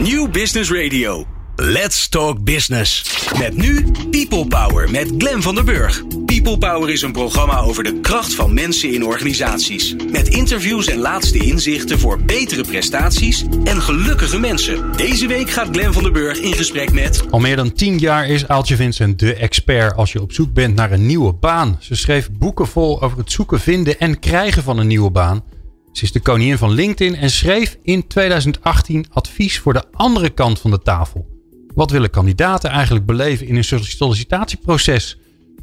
New Business Radio. Let's Talk Business. Met nu People Power met Glen van der Burg. People Power is een programma over de kracht van mensen in organisaties. Met interviews en laatste inzichten voor betere prestaties en gelukkige mensen. Deze week gaat Glen van der Burg in gesprek met. Al meer dan tien jaar is Aaltje Vincent de expert als je op zoek bent naar een nieuwe baan. Ze schreef boeken vol over het zoeken, vinden en krijgen van een nieuwe baan. Ze is de koningin van LinkedIn en schreef in 2018 advies voor de andere kant van de tafel. Wat willen kandidaten eigenlijk beleven in een sollicitatieproces?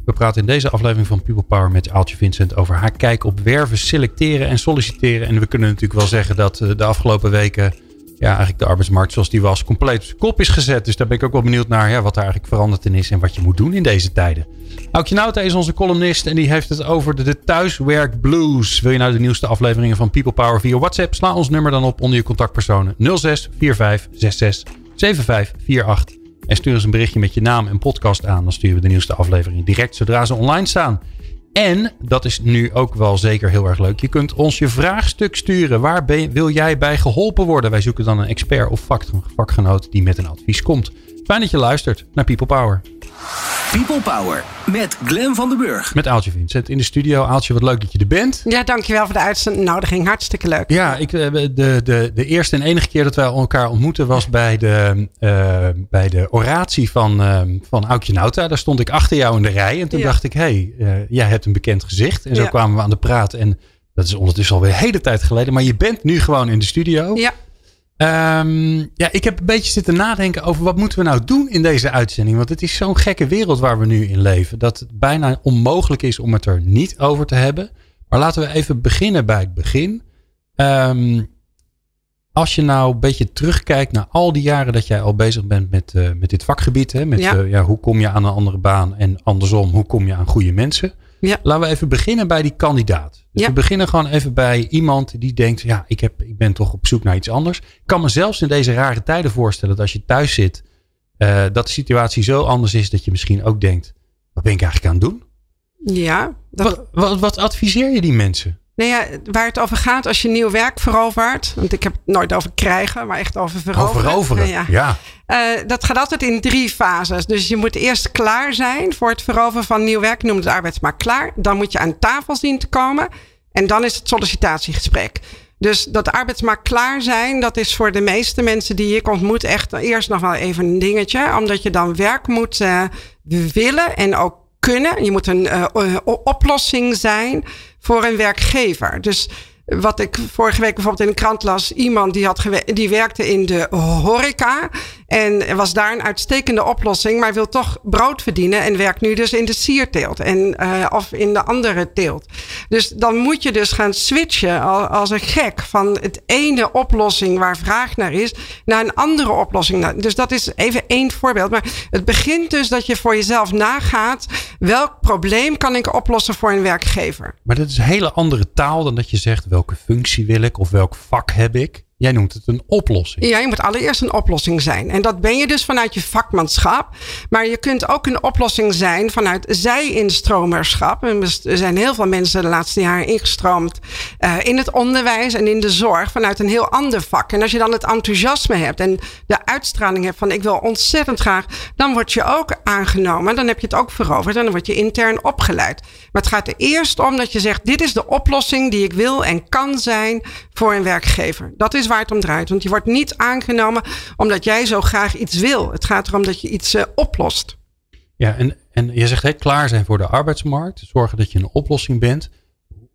We praten in deze aflevering van People Power met Aaltje Vincent over haar kijk op werven, selecteren en solliciteren. En we kunnen natuurlijk wel zeggen dat eh, de afgelopen weken ja, eigenlijk de arbeidsmarkt zoals die was compleet kop is gezet. Dus daar ben ik ook wel benieuwd naar ja, wat er eigenlijk veranderd in is en wat je moet doen in deze tijden. Aukje Nauta is onze columnist en die heeft het over de, thuiswerk blues. Wil je nou de nieuwste afleveringen van People Power via WhatsApp? Sla ons nummer dan op onder je contactpersonen 06 45 66 7548. En stuur eens een berichtje met je naam en podcast aan. Dan sturen we de nieuwste afleveringen direct zodra ze online staan. En, dat is nu ook wel zeker heel erg leuk. Je kunt ons je vraagstuk sturen. Waar wil jij bij geholpen worden? Wij zoeken dan een expert of vakgenoot die met een advies komt. Fijn dat je luistert naar People Power. People Power met Glen van den Burg. Met Aaltje Vincent in de studio. Aaltje, wat leuk dat je er bent. Ja, dankjewel voor de uitzending. Nou, dat ging hartstikke leuk. Ja, ik, eh, de, de, de eerste en enige keer dat wij elkaar ontmoeten was bij de, uh, bij de oratie van, uh, van Aukje Nauta. Daar stond ik achter jou in de rij. En toen dacht ik, hé, hey, jij hebt een bekend gezicht. En zo kwamen we aan de praat. En dat is ondertussen alweer een hele tijd geleden. Maar je bent nu gewoon in de studio. Ja. Um, ja, ik heb een beetje zitten nadenken over wat moeten we nou doen in deze uitzending. Want het is zo'n gekke wereld waar we nu in leven. Dat het bijna onmogelijk is om het er niet over te hebben. Maar laten we even beginnen bij het begin. Um, als je nou een beetje terugkijkt naar al die jaren dat jij al bezig bent met, uh, met dit vakgebied. Hè, met ja. Uh, ja, hoe kom je aan een andere baan en andersom, hoe kom je aan goede mensen. Ja. Laten we even beginnen bij die kandidaat. Dus ja. we beginnen gewoon even bij iemand die denkt: ja, ik, heb, ik ben toch op zoek naar iets anders. Ik kan me zelfs in deze rare tijden voorstellen dat als je thuis zit, uh, dat de situatie zo anders is dat je misschien ook denkt: wat ben ik eigenlijk aan het doen? Ja. Dat... Wat, wat, wat adviseer je die mensen? Nou ja, waar het over gaat als je nieuw werk verovert. Want ik heb het nooit over krijgen, maar echt over veroveren. Over veroveren, ja. ja. Uh, dat gaat altijd in drie fases. Dus je moet eerst klaar zijn voor het veroveren van nieuw werk. Noem het arbeidsmarkt klaar. Dan moet je aan tafel zien te komen. En dan is het sollicitatiegesprek. Dus dat arbeidsmarkt klaar zijn, dat is voor de meeste mensen die ik ontmoet echt eerst nog wel even een dingetje. Omdat je dan werk moet uh, willen en ook kunnen. Je moet een uh, oplossing zijn voor een werkgever. Dus wat ik vorige week bijvoorbeeld in de krant las. Iemand die, had die werkte in de horeca. En was daar een uitstekende oplossing. Maar wil toch brood verdienen. En werkt nu dus in de sierteelt. En, uh, of in de andere teelt. Dus dan moet je dus gaan switchen als een gek. Van het ene oplossing waar vraag naar is. Naar een andere oplossing. Dus dat is even één voorbeeld. Maar het begint dus dat je voor jezelf nagaat. Welk probleem kan ik oplossen voor een werkgever? Maar dat is een hele andere taal dan dat je zegt welke functie wil ik of welk vak heb ik. Jij noemt het een oplossing. Ja, je moet allereerst een oplossing zijn. En dat ben je dus vanuit je vakmanschap. Maar je kunt ook een oplossing zijn vanuit zij-instromerschap. Er zijn heel veel mensen de laatste jaren ingestroomd uh, in het onderwijs en in de zorg vanuit een heel ander vak. En als je dan het enthousiasme hebt en de uitstraling hebt van ik wil ontzettend graag, dan word je ook aangenomen. Dan heb je het ook veroverd en dan word je intern opgeleid. Maar het gaat er eerst om dat je zegt dit is de oplossing die ik wil en kan zijn voor een werkgever. Dat is waar het om draait. Want je wordt niet aangenomen omdat jij zo graag iets wil. Het gaat erom dat je iets uh, oplost. Ja, en, en je zegt hè, klaar zijn voor de arbeidsmarkt. Zorgen dat je een oplossing bent.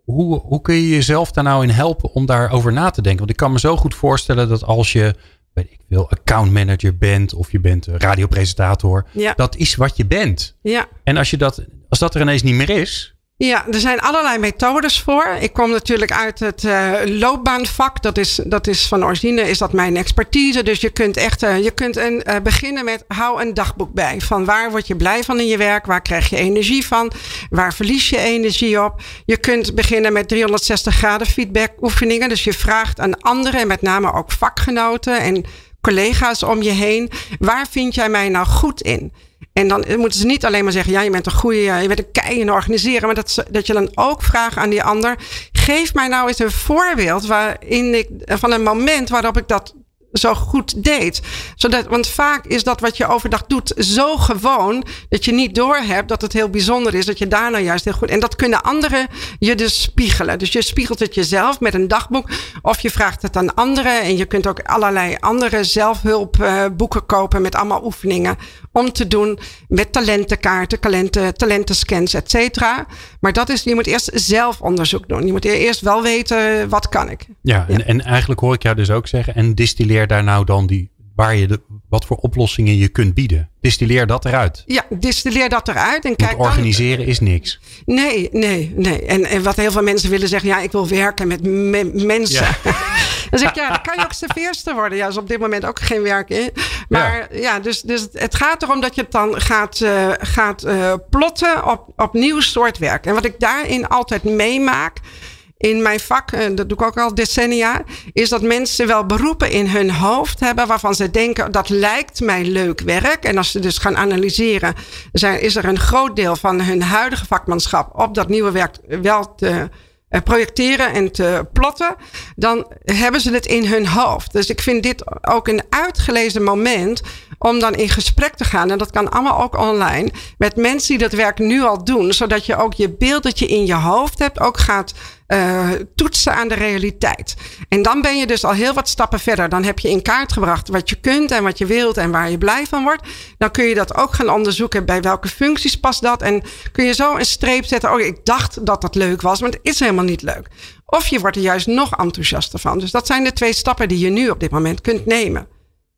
Hoe, hoe kun je jezelf daar nou in helpen om daarover na te denken? Want ik kan me zo goed voorstellen dat als je, weet ik veel, account manager bent of je bent radiopresentator. Ja. Dat is wat je bent. Ja. En als, je dat, als dat er ineens niet meer is, ja, er zijn allerlei methodes voor. Ik kom natuurlijk uit het uh, loopbaanvak. Dat is, dat is van origine is dat mijn expertise. Dus je kunt echt uh, je kunt een, uh, beginnen met hou een dagboek bij. Van waar word je blij van in je werk? Waar krijg je energie van? Waar verlies je energie op? Je kunt beginnen met 360 graden feedback oefeningen. Dus je vraagt aan anderen en met name ook vakgenoten en collega's om je heen. Waar vind jij mij nou goed in? En dan moeten ze niet alleen maar zeggen: ja, je bent een goede, je bent een kei in organiseren. Maar dat, dat je dan ook vraagt aan die ander: geef mij nou eens een voorbeeld waarin ik, van een moment waarop ik dat zo goed deed. Zodat, want vaak is dat wat je overdag doet zo gewoon dat je niet doorhebt dat het heel bijzonder is dat je daarna juist heel goed. En dat kunnen anderen je dus spiegelen. Dus je spiegelt het jezelf met een dagboek of je vraagt het aan anderen en je kunt ook allerlei andere zelfhulpboeken kopen met allemaal oefeningen om te doen met talentenkaarten, talenten, talentenscans, et cetera. Maar dat is, je moet eerst zelf onderzoek doen. Je moet eerst wel weten wat kan ik. Ja, En, en eigenlijk hoor ik jou dus ook zeggen en distilleer daar nou dan die waar je de, wat voor oplossingen je kunt bieden. Distilleer dat eruit. Ja, distilleer dat eruit. En kijk organiseren is niks. Nee, nee, nee. En, en wat heel veel mensen willen zeggen, ja, ik wil werken met mensen. Ja. dan zeg ik, ja, dan kan je ook serveerster worden. Ja, is op dit moment ook geen werk in. Maar ja, dus, dus het gaat erom dat je het dan gaat, uh, gaat uh, plotten op, op nieuw soort werk. En wat ik daarin altijd meemaak in mijn vak, en dat doe ik ook al decennia, is dat mensen wel beroepen in hun hoofd hebben waarvan ze denken dat lijkt mij leuk werk. En als ze dus gaan analyseren, zijn, is er een groot deel van hun huidige vakmanschap op dat nieuwe werk wel te eh, projecteren en te plotten, dan hebben ze het in hun hoofd. Dus ik vind dit ook een uitgelezen moment om dan in gesprek te gaan. En dat kan allemaal ook online. Met mensen die dat werk nu al doen. Zodat je ook je beeld dat je in je hoofd hebt ook gaat uh, toetsen aan de realiteit. En dan ben je dus al heel wat stappen verder. Dan heb je in kaart gebracht wat je kunt en wat je wilt en waar je blij van wordt. Dan kun je dat ook gaan onderzoeken bij welke functies past dat. En kun je zo een streep zetten. Oh, ik dacht dat dat leuk was, maar het is helemaal niet leuk. Of je wordt er juist nog enthousiaster van. Dus dat zijn de twee stappen die je nu op dit moment kunt nemen.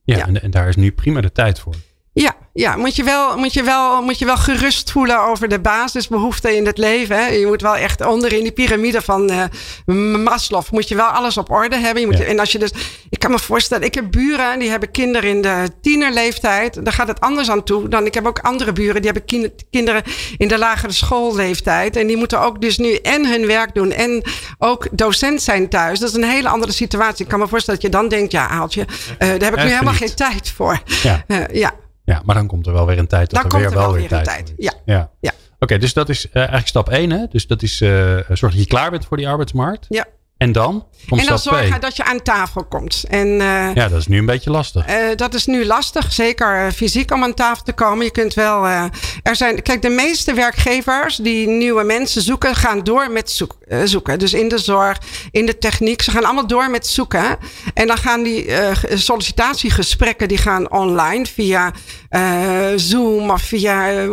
Ja, ja. En, en daar is nu prima de tijd voor. Ja, ja moet, je wel, moet, je wel, moet je wel gerust voelen over de basisbehoeften in het leven. Hè? Je moet wel echt onder in die piramide van uh, Maslow. Moet je wel alles op orde hebben. Je moet, En als je dus, ik kan me voorstellen, ik heb buren die hebben kinderen in de tienerleeftijd. Daar gaat het anders aan toe dan ik heb ook andere buren die hebben kinderen in de lagere schoolleeftijd. En die moeten ook dus nu en hun werk doen en ook docent zijn thuis. Dat is een hele andere situatie. Ik kan me voorstellen dat je dan denkt, ja Aaltje, uh, daar heb ik nu helemaal geen tijd voor. Ja. Uh, ja. Ja, maar dan komt er wel weer een tijd dat dan er weer wel, weer, tijd, tijd. Ja. ja. ja. Oké, dus dat is uh, eigenlijk stap 1. Hè? Dus dat is uh, zorg dat je klaar bent voor die arbeidsmarkt. Ja. En dan? En dan zorgen dat je aan tafel komt. En, uh, ja, dat is nu een beetje lastig. Uh, dat is nu lastig, zeker fysiek om aan tafel te komen. Je kunt wel. Uh, er zijn, kijk, de meeste werkgevers die nieuwe mensen zoeken, gaan door met zoek, zoeken. Dus in de zorg, in de techniek. Ze gaan allemaal door met zoeken. En dan gaan die sollicitatiegesprekken die gaan online via Zoom of via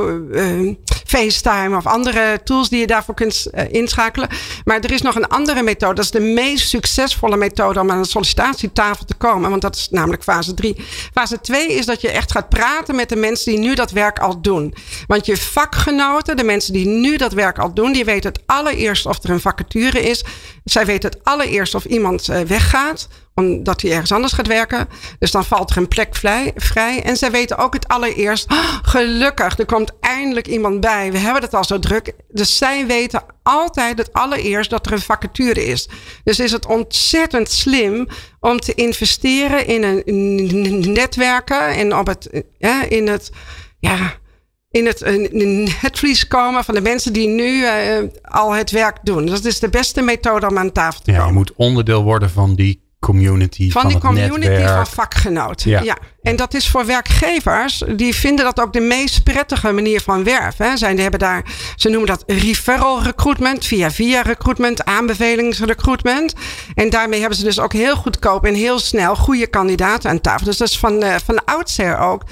FaceTime of andere tools die je daarvoor kunt inschakelen. Maar er is nog een andere methode. Dat is de meest succesvolle methode om aan een sollicitatietafel te komen. Want dat is namelijk fase 3. Fase 2 is dat je echt gaat praten met de mensen die nu dat werk al doen. Want je vakgenoten, de mensen die nu dat werk al doen, die weten het allereerst of er een vacature is. Zij weten het allereerst of iemand eh, weggaat omdat hij ergens anders gaat werken. Dus dan valt er een plek vrij. En zij weten ook het allereerst. Oh, gelukkig, er komt eindelijk iemand bij. We hebben het al zo druk. Dus zij weten altijd het allereerst dat er een vacature is. Dus is het ontzettend slim om te investeren in een netwerken en op het, ja, in het. Ja, in het netvlies komen van de mensen die nu uh, al het werk doen. Dat is de beste methode om aan tafel te ja, komen. Je moet onderdeel worden van die community. Van, van die community netwerk. van vakgenoten. Ja. ja. En dat is voor werkgevers, die vinden dat ook de meest prettige manier van werven. Hebben daar, ze noemen dat referral recruitment, via via recruitment, aanbevelingsrecruitment. En daarmee hebben ze dus ook heel goedkoop en heel snel goede kandidaten aan tafel. Dus dat is van, uh, van oudsher ook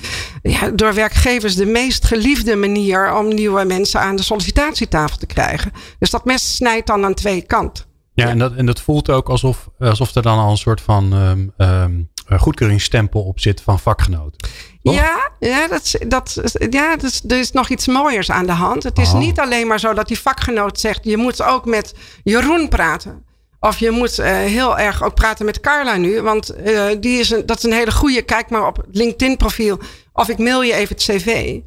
ja, door werkgevers de meest geliefde manier om nieuwe mensen aan de sollicitatietafel te krijgen. Dus dat mes snijdt dan aan twee kanten. Ja, En, dat, en dat voelt ook alsof, alsof er dan al een soort van um, um, goedkeuringsstempel op zit van vakgenoten. Ja, ja, dat, dat, ja dat er is nog iets mooiers aan de hand. Het is oh. niet alleen maar zo dat die vakgenoot zegt: je moet ook met Jeroen praten. Of je moet uh, heel erg ook praten met Carla nu. Want uh, die is een, dat is een hele goede. Kijk maar op het LinkedIn profiel. Of ik mail je even het cv.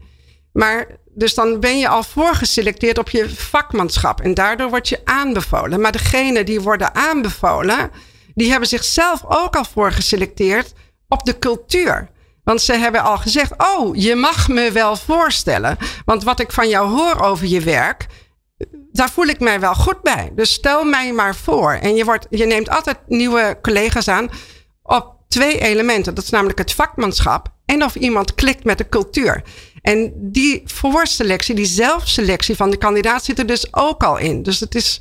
Maar dus dan ben je al voorgeselecteerd op je vakmanschap. En daardoor word je aanbevolen. Maar degene die worden aanbevolen, die hebben zichzelf ook al voorgeselecteerd op de cultuur. Want ze hebben al gezegd: Oh, je mag me wel voorstellen. Want wat ik van jou hoor over je werk, daar voel ik mij wel goed bij. Dus stel mij maar voor. En je, wordt, je neemt altijd nieuwe collega's aan op twee elementen. Dat is namelijk het vakmanschap en of iemand klikt met de cultuur. En die voorselectie, die zelfselectie van de kandidaat zit er dus ook al in. Dus het is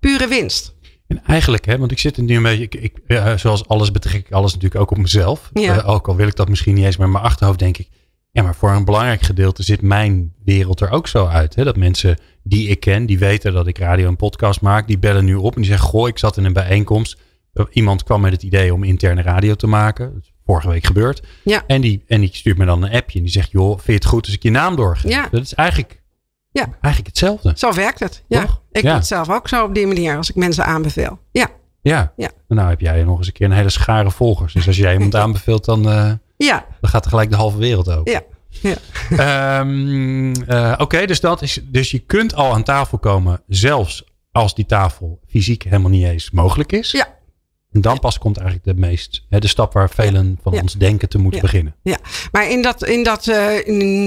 pure winst. En eigenlijk, hè, want ik zit er nu een beetje, ik, ik, zoals alles betrek ik alles natuurlijk ook op mezelf. Ja. Uh, ook al wil ik dat misschien niet eens, maar in mijn achterhoofd denk ik, ja, maar voor een belangrijk gedeelte zit mijn wereld er ook zo uit. Hè? Dat mensen die ik ken, die weten dat ik radio en podcast maak, die bellen nu op en die zeggen, goh, ik zat in een bijeenkomst. Iemand kwam met het idee om interne radio te maken. Vorige week gebeurd. Ja. En, die, en die stuurt me dan een appje en die zegt, joh, vind je het goed als ik je naam doorgeef? Ja. Dat is eigenlijk, Ja. eigenlijk hetzelfde. Zo werkt het. Ja. Toch? Ik Ja. doe het zelf ook zo op die manier als ik mensen aanbeveel. Ja. Ja. Ja. En nou heb jij nog eens een keer een hele schare volgers. Dus als jij iemand aanbeveelt, dan, eh, Ja. dan gaat er gelijk de halve wereld open. Ja. Ja. Ehm, eh, Oké, dus, dat is, dus je kunt al aan tafel komen, zelfs als die tafel fysiek helemaal niet eens mogelijk is. Ja. En dan pas komt eigenlijk de meest, hè, de stap waar velen van Ja. ons denken te moeten Ja. beginnen. Ja, maar in dat, in dat eh,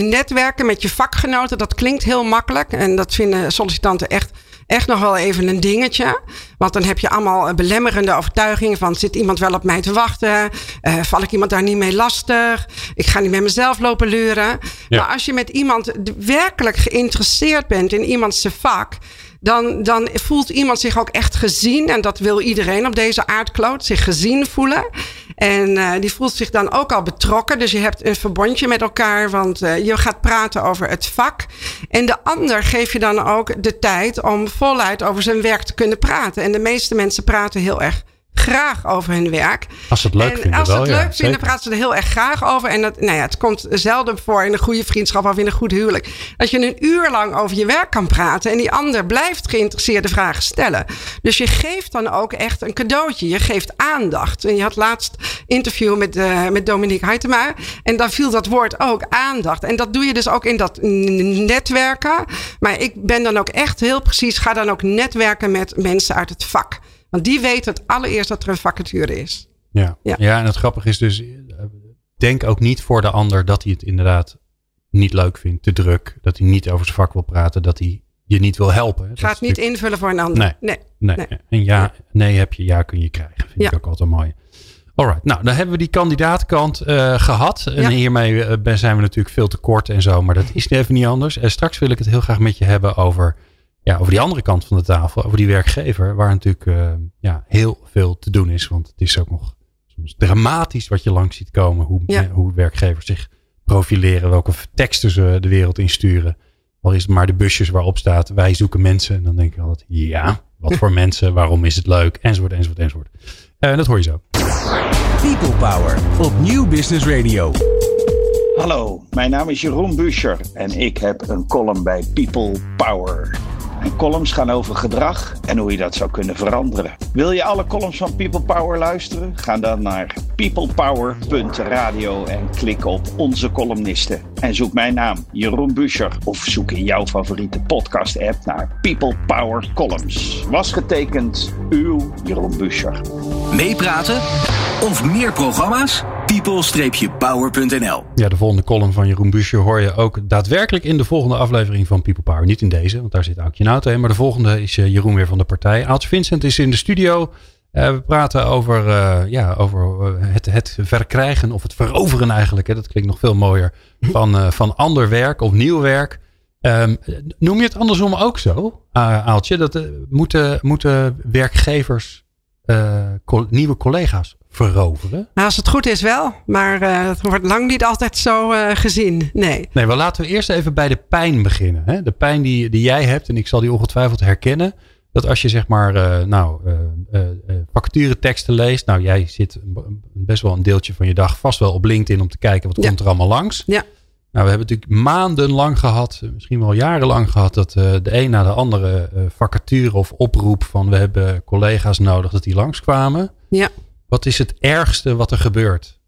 netwerken met je vakgenoten, dat klinkt heel makkelijk. En dat vinden sollicitanten echt, echt nog wel even een dingetje. Want dan heb je allemaal eh, belemmerende overtuigingen van... zit iemand wel op mij te wachten? Eh, val ik iemand daar niet mee lastig? Ik ga niet met mezelf lopen leuren. Ja. Maar als je met iemand werkelijk geïnteresseerd bent in iemands vak... Dan, dan voelt iemand zich ook echt gezien. En dat wil iedereen op deze aardkloot. Zich gezien voelen. En eh, die voelt zich dan ook al betrokken. Dus je hebt een verbondje met elkaar. Want eh, je gaat praten over het vak. En de ander geef je dan ook de tijd om voluit over zijn werk te kunnen praten. En de meeste mensen praten heel erg graag over hun werk. Als ze het leuk en vinden als ze wel, het ja, leuk vinden, praten ze er heel erg graag over. En dat, nou ja, het komt zelden voor in een goede vriendschap of in een goed huwelijk. Dat je een uur lang over je werk kan praten. En die ander blijft geïnteresseerde vragen stellen. Dus je geeft dan ook echt een cadeautje. Je geeft aandacht. En je had laatst interview met, eh, met Dominique Heitema. En daar viel dat woord ook aandacht. En dat doe je dus ook in dat netwerken. Maar ik ben dan ook echt heel precies. Ga dan ook netwerken met mensen uit het vak. Want die weten het allereerst dat er een vacature is. Ja. Ja. Ja. en het grappige is dus, eh, denk ook niet voor de ander dat hij het inderdaad niet leuk vindt, te druk, dat hij niet over zijn vak wil praten, dat hij je niet wil helpen. Dat Ga is het niet invullen voor een ander. Nee. nee. Nee. Nee. En ja, nee heb je, ja kun je krijgen. Vind Ja. ik ook altijd mooi. Alright, nou dan hebben we die kandidaatkant eh, gehad. En Ja. hiermee eh, zijn we natuurlijk veel te kort en zo. Maar dat is even niet anders. En straks wil ik het heel graag met je hebben over, ja, over die andere kant van de tafel. Over die werkgever. Waar natuurlijk eh, ja, heel veel te doen is. Want het is ook nog soms dramatisch wat je langs ziet komen. Hoe, Ja. eh, hoe werkgevers zich profileren. Welke teksten ze de wereld insturen. Al is het maar de busjes waarop staat wij zoeken mensen. En dan denk ik altijd ja, wat voor mensen, waarom is het leuk, enzovoort, enzovoort, enzovoort. En dat hoor je zo. People Power op Nieuw Business Radio. Hallo, mijn naam is Jeroen Buescher en ik heb een column bij People Power. Columns gaan over gedrag en hoe je dat zou kunnen veranderen. Wil je alle columns van People Power luisteren? Ga dan naar peoplepower.radio en klik op onze columnisten. En zoek mijn naam, Jeroen Buescher, of zoek in jouw favoriete podcast-app naar People Power Columns. Was getekend uw Jeroen Buescher. Meepraten of meer programma's? people-power.nl Ja, de volgende column van Jeroen Busje hoor je ook daadwerkelijk in de volgende aflevering van People Power. Niet in deze, want daar zit Aukje Nauta in. Maar de volgende is eh, Jeroen weer van de partij. Aaltje Vincent is in de studio. Eh, we praten over, eh, ja, over het, het verkrijgen of het veroveren eigenlijk. Hè. Dat klinkt nog veel mooier. Van, van ander werk of nieuw werk. Ehm, noem je het andersom ook zo, Aaltje? Dat, moeten, moeten werkgevers nieuwe collega's veroveren? Nou, als het goed is wel, maar eh, het wordt lang niet altijd zo eh, gezien. Nee. Nee, maar laten we eerst even bij de pijn beginnen. Hè? De pijn die, die jij hebt, en ik zal die ongetwijfeld herkennen. Dat als je zeg maar, eh, nou, vacatureteksten leest. Nou, jij zit best wel een deeltje van je dag vast wel op LinkedIn om te kijken wat Ja. komt er allemaal langs. Ja. Nou, we hebben natuurlijk maandenlang gehad, eh, misschien wel jarenlang gehad, dat de een na de andere vacature of oproep van we hebben collega's nodig dat die langskwamen. Ja. Wat is het ergste wat er gebeurt?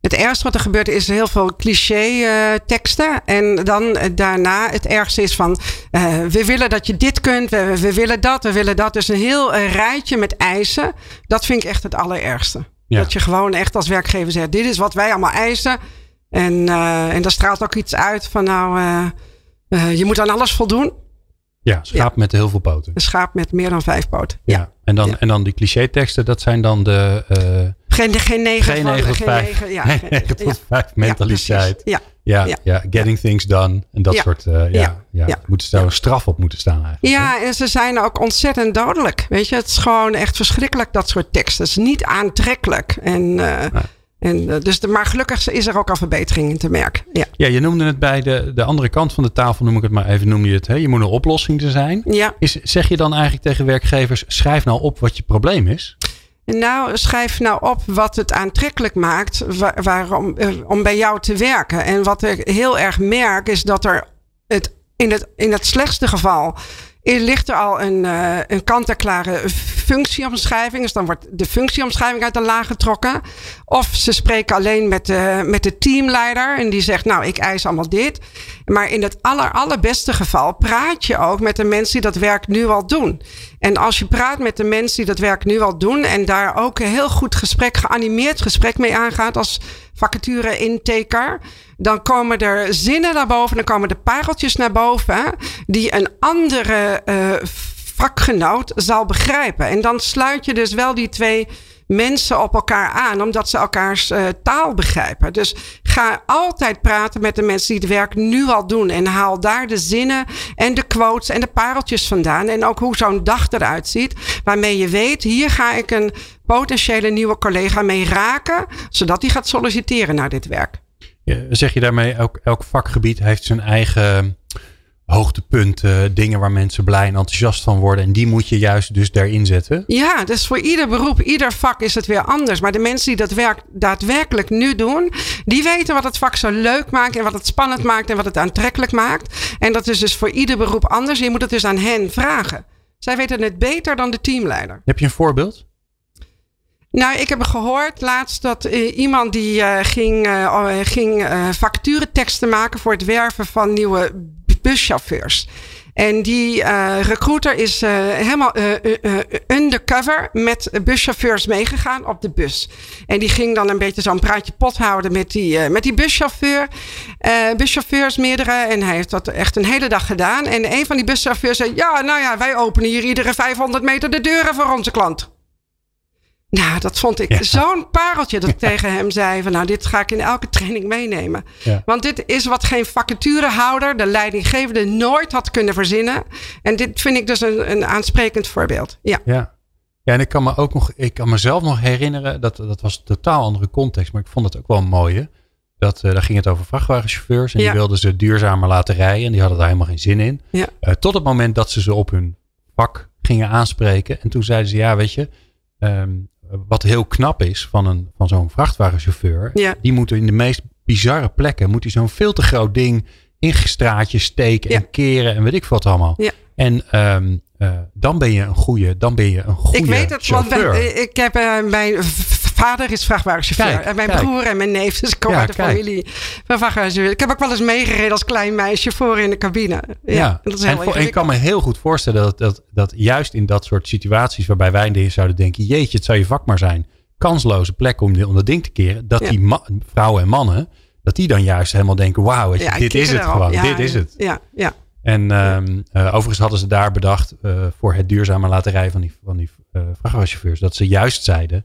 Het ergste wat er gebeurt is heel veel cliché eh, teksten. En dan eh, daarna het ergste is van... eh, we willen dat je dit kunt, we, we willen dat, we willen dat. Dus een heel rijtje met eisen. Dat vind ik echt het allerergste. Ja. Dat je gewoon echt als werkgever zegt... dit is wat wij allemaal eisen. En, en daar straalt ook iets uit van nou... je moet aan alles voldoen. Ja, schaap met heel veel poten. Een schaap met meer dan vijf poten. Ja. En, dan, Ja. en dan die cliché teksten, dat zijn dan de eh, Geen, geen negen geen van- 9 tot geen 5 negen, ja, geen geen- 9 tot ja. 5 mentaliteit. Ja, Ja, Ja. getting things done. En dat soort, eh, ja, ja. Moet er een straf op moeten staan eigenlijk. hè? Ja, en ze zijn ook ontzettend dodelijk. Weet je, het is gewoon echt verschrikkelijk, dat soort teksten. Het is niet aantrekkelijk. En, eh, en, eh, dus de, maar gelukkig is er ook al verbetering in te merken. Ja. Ja, je noemde het bij de, de andere kant van de tafel, noem ik het maar even, noemde je het. Hè? Je moet een oplossing te zijn. ja. Is, zeg je dan eigenlijk tegen werkgevers, schrijf nou op wat je probleem is? Nou, schrijf nou op wat het aantrekkelijk maakt wa- waarom, eh, om bij jou te werken. En wat ik heel erg merk is dat er het, in, het, in het slechtste geval er ligt er al een, eh, een kant-en-klare functieomschrijving. Dus dan wordt de functieomschrijving uit de laag getrokken. Of ze spreken alleen met de, met de teamleider. En die zegt, nou, ik eis allemaal dit. Maar in het aller, allerbeste geval praat je ook met de mensen die dat werk nu al doen. En als je praat met de mensen die dat werk nu al doen. En daar ook een heel goed gesprek, geanimeerd gesprek mee aangaat als vacature intaker. Dan komen er zinnen naar boven. Dan komen de pareltjes naar boven. Die een andere eh, vakgenoot zal begrijpen. En dan sluit je dus wel die twee mensen op elkaar aan, omdat ze elkaars eh, taal begrijpen. Dus ga altijd praten met de mensen die het werk nu al doen. En haal daar de zinnen en de quotes en de pareltjes vandaan. En ook hoe zo'n dag eruit ziet. Waarmee je weet, hier ga ik een potentiële nieuwe collega mee raken. Zodat die gaat solliciteren naar dit werk. Ja, zeg je daarmee, elk, elk vakgebied heeft zijn eigen hoogtepunten, dingen waar mensen blij en enthousiast van worden. En die moet je juist dus daarin zetten. Ja, dus voor ieder beroep, ieder vak is het weer anders. Maar de mensen die dat werk daadwerkelijk nu doen, die weten wat het vak zo leuk maakt en wat het spannend maakt en wat het aantrekkelijk maakt. En dat is dus voor ieder beroep anders. Je moet het dus aan hen vragen. Zij weten het beter dan de teamleider. Heb je een voorbeeld? Nou, ik heb gehoord laatst dat uh, iemand die uh, ging, uh, ging vacatureteksten maken voor het werven van nieuwe buschauffeurs. En die uh, recruiter is uh, helemaal uh, undercover met buschauffeurs meegegaan op de bus. En die ging dan een beetje zo'n praatje pot houden met die, met die buschauffeur. buschauffeurs meerdere. En hij heeft dat echt een hele dag gedaan. En een van die buschauffeurs zei: Ja, nou ja, wij openen hier iedere 500 meter de deuren voor onze klant. Nou, dat vond ik ja. zo'n pareltje dat ik tegen hem zei van nou, dit ga ik in elke training meenemen. Ja. Want dit is wat geen vacaturehouder, de leidinggevende, nooit had kunnen verzinnen. En dit vind ik dus een, een aansprekend voorbeeld. Ja. ja. Ja, en ik kan me ook nog, ik kan mezelf nog herinneren, dat, dat was een totaal andere context, maar ik vond het ook wel een mooie. Dat, uh, daar ging het over vrachtwagenchauffeurs en die wilden ze duurzamer laten rijden en die hadden daar helemaal geen zin in. Uh, tot het moment dat ze ze op hun vak gingen aanspreken. En toen zeiden ze, ja, weet je, um, wat heel knap is van, een, van zo'n vrachtwagenchauffeur. Ja. Die moet in de meest bizarre plekken, moet hij zo'n veel te groot ding in straatjes steken ja. en keren en weet ik wat allemaal. Ja. En um, uh, dan ben je een goede, dan ben je een goede Ik weet het, chauffeur. want ben, ik heb uh, mijn vader is vrachtwagenchauffeur. Kijk, en mijn kijk. broer en mijn neef, dus ik kom Ja, uit de kijk. familie van vrachtwagenchauffeur. Ik heb ook wel eens meegereden als klein meisje voor in de cabine. Ja, Ja, dat is en, heel voor, en ik kan me heel goed voorstellen dat, dat, dat juist in dat soort situaties waarbij wij in zouden denken, jeetje, het zou je vak maar zijn, kansloze plek om, om dat ding te keren, dat Ja. die vrouwen en mannen, dat die dan juist helemaal denken, wauw, dit is het gewoon, dit is het. Ja, ja. En ehm, eh, overigens hadden ze daar bedacht eh, voor het duurzame laten rijden van die, van die eh, vrachtwagenchauffeurs, dat ze juist zeiden,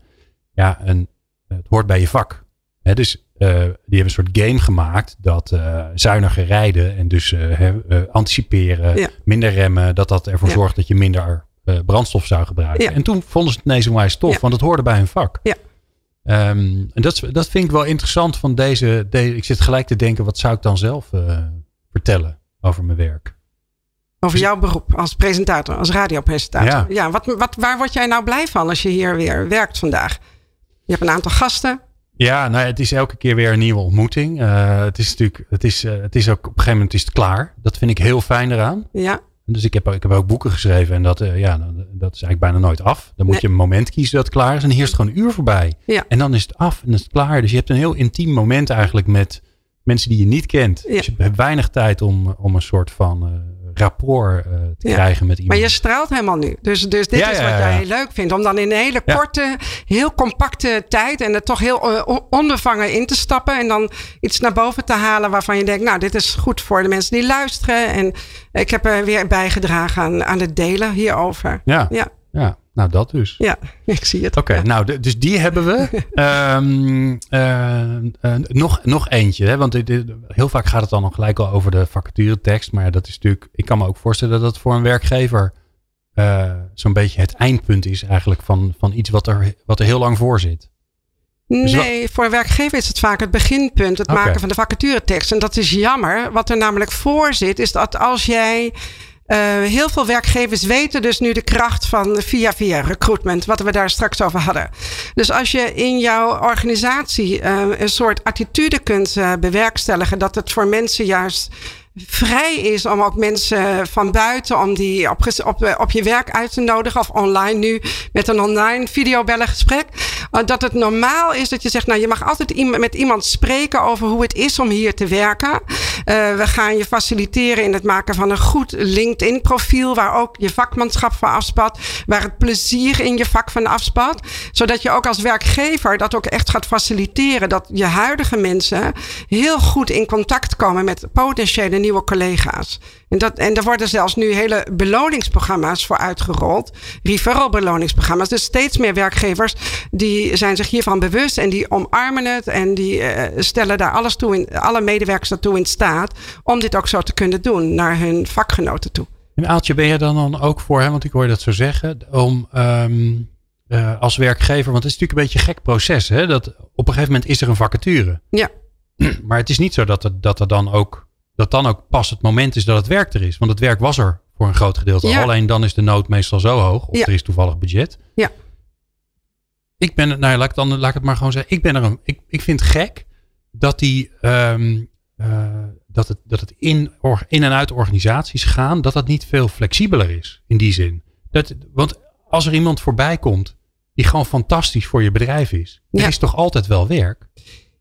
ja, een, het hoort bij je vak. Hè, dus eh, die hebben een soort game gemaakt dat eh, zuiniger rijden en dus eh, anticiperen, Ja. minder remmen, dat dat ervoor Ja. zorgt dat je minder brandstof zou gebruiken. Ja. En toen vonden ze het ineens onwijs tof, want het hoorde bij hun vak. Ja. Ehm, en dat, dat vind ik wel interessant van deze, deze. Ik zit gelijk te denken, wat zou ik dan zelf vertellen over mijn werk? Over jouw beroep als presentator, als radiopresentator. Ja. wat, wat, waar word jij nou blij van als je hier weer werkt vandaag? Je hebt een aantal gasten. Ja, nou, het is elke keer weer een nieuwe ontmoeting. Eh, het is natuurlijk, het is, eh, het is ook op een gegeven moment is het klaar. Dat vind ik heel fijn eraan. Ja, Dus ik heb, ik heb ook boeken geschreven en dat, eh, ja, dat is eigenlijk bijna nooit af. Dan moet Nee. je een moment kiezen dat het klaar is en hier is het gewoon een uur voorbij. Ja. En dan is het af en dan is het klaar. Dus je hebt een heel intiem moment eigenlijk met mensen die je niet kent. Ja. Dus je hebt weinig tijd om, om een soort van rapport uh, te krijgen met iemand. Maar je straalt helemaal nu. Dus, dus dit is wat jij heel leuk vindt. Om dan in een hele korte, heel compacte tijd en er toch heel uh, onbevangen in te stappen. En dan iets naar boven te halen waarvan je denkt, nou, dit is goed voor de mensen die luisteren. En ik heb er weer bijgedragen aan, aan het delen hierover. Ja. ja. ja. Nou, dat dus. Ja, ik zie het. Oké, nou, dus die hebben we. um, uh, nog, nog eentje, hè? want heel vaak gaat het dan nog gelijk al over de vacaturetekst. Maar dat is natuurlijk, ik kan me ook voorstellen dat het voor een werkgever uh, zo'n beetje het eindpunt is eigenlijk van, van iets wat er, wat er heel lang voor zit. Dus nee, voor een werkgever is het vaak het beginpunt, het maken van de vacaturetekst. En dat is jammer. Wat er namelijk voor zit, is dat als jij heel veel werkgevers weten dus nu de kracht van via via recruitment, wat we daar straks over hadden. Dus als je in jouw organisatie uh, een soort attitude kunt uh, bewerkstelligen, dat het voor mensen juist vrij is om ook mensen van buiten om die op, op, op je werk uit te nodigen. Of online nu met een online videobellengesprek. Uh, dat het normaal is dat je zegt, nou je mag altijd met iemand spreken over hoe het is om hier te werken. Uh, we gaan je faciliteren in het maken van een goed LinkedIn profiel. Waar ook je vakmanschap van afspat. Waar het plezier in je vak van afspat. Zodat je ook als werkgever dat ook echt gaat faciliteren. Dat je huidige mensen heel goed in contact komen met potentiële nieuwe nieuwe collega's. En, dat, en er worden zelfs nu hele beloningsprogramma's voor uitgerold. Referral beloningsprogramma's. Dus steeds meer werkgevers die zijn zich hiervan bewust en die omarmen het. En die uh, stellen daar alles toe in, alle medewerkers daartoe in staat om dit ook zo te kunnen doen naar hun vakgenoten toe. En Aaltje, ben je dan, dan ook voor, hè, want ik hoor dat zo zeggen, om um, uh, als werkgever, want het is natuurlijk een beetje een gek proces, hè, dat op een gegeven moment is er een vacature. Ja. Maar het is niet zo dat er, dat er dan ook dat dan ook pas het moment is dat het werk er is. Want het werk was er voor een groot gedeelte. Alleen dan is de nood meestal zo hoog. Of er is toevallig budget. Ja. Ik ben, nou laat ik, dan, laat ik het maar gewoon zeggen. Ik, ben er een, ik, ik vind het gek dat, die, um, uh, dat het, dat het in, in en uit organisaties gaan. Dat dat niet veel flexibeler is. In die zin. Dat, want als er iemand voorbij komt die gewoon fantastisch voor je bedrijf is. Er is toch altijd wel werk.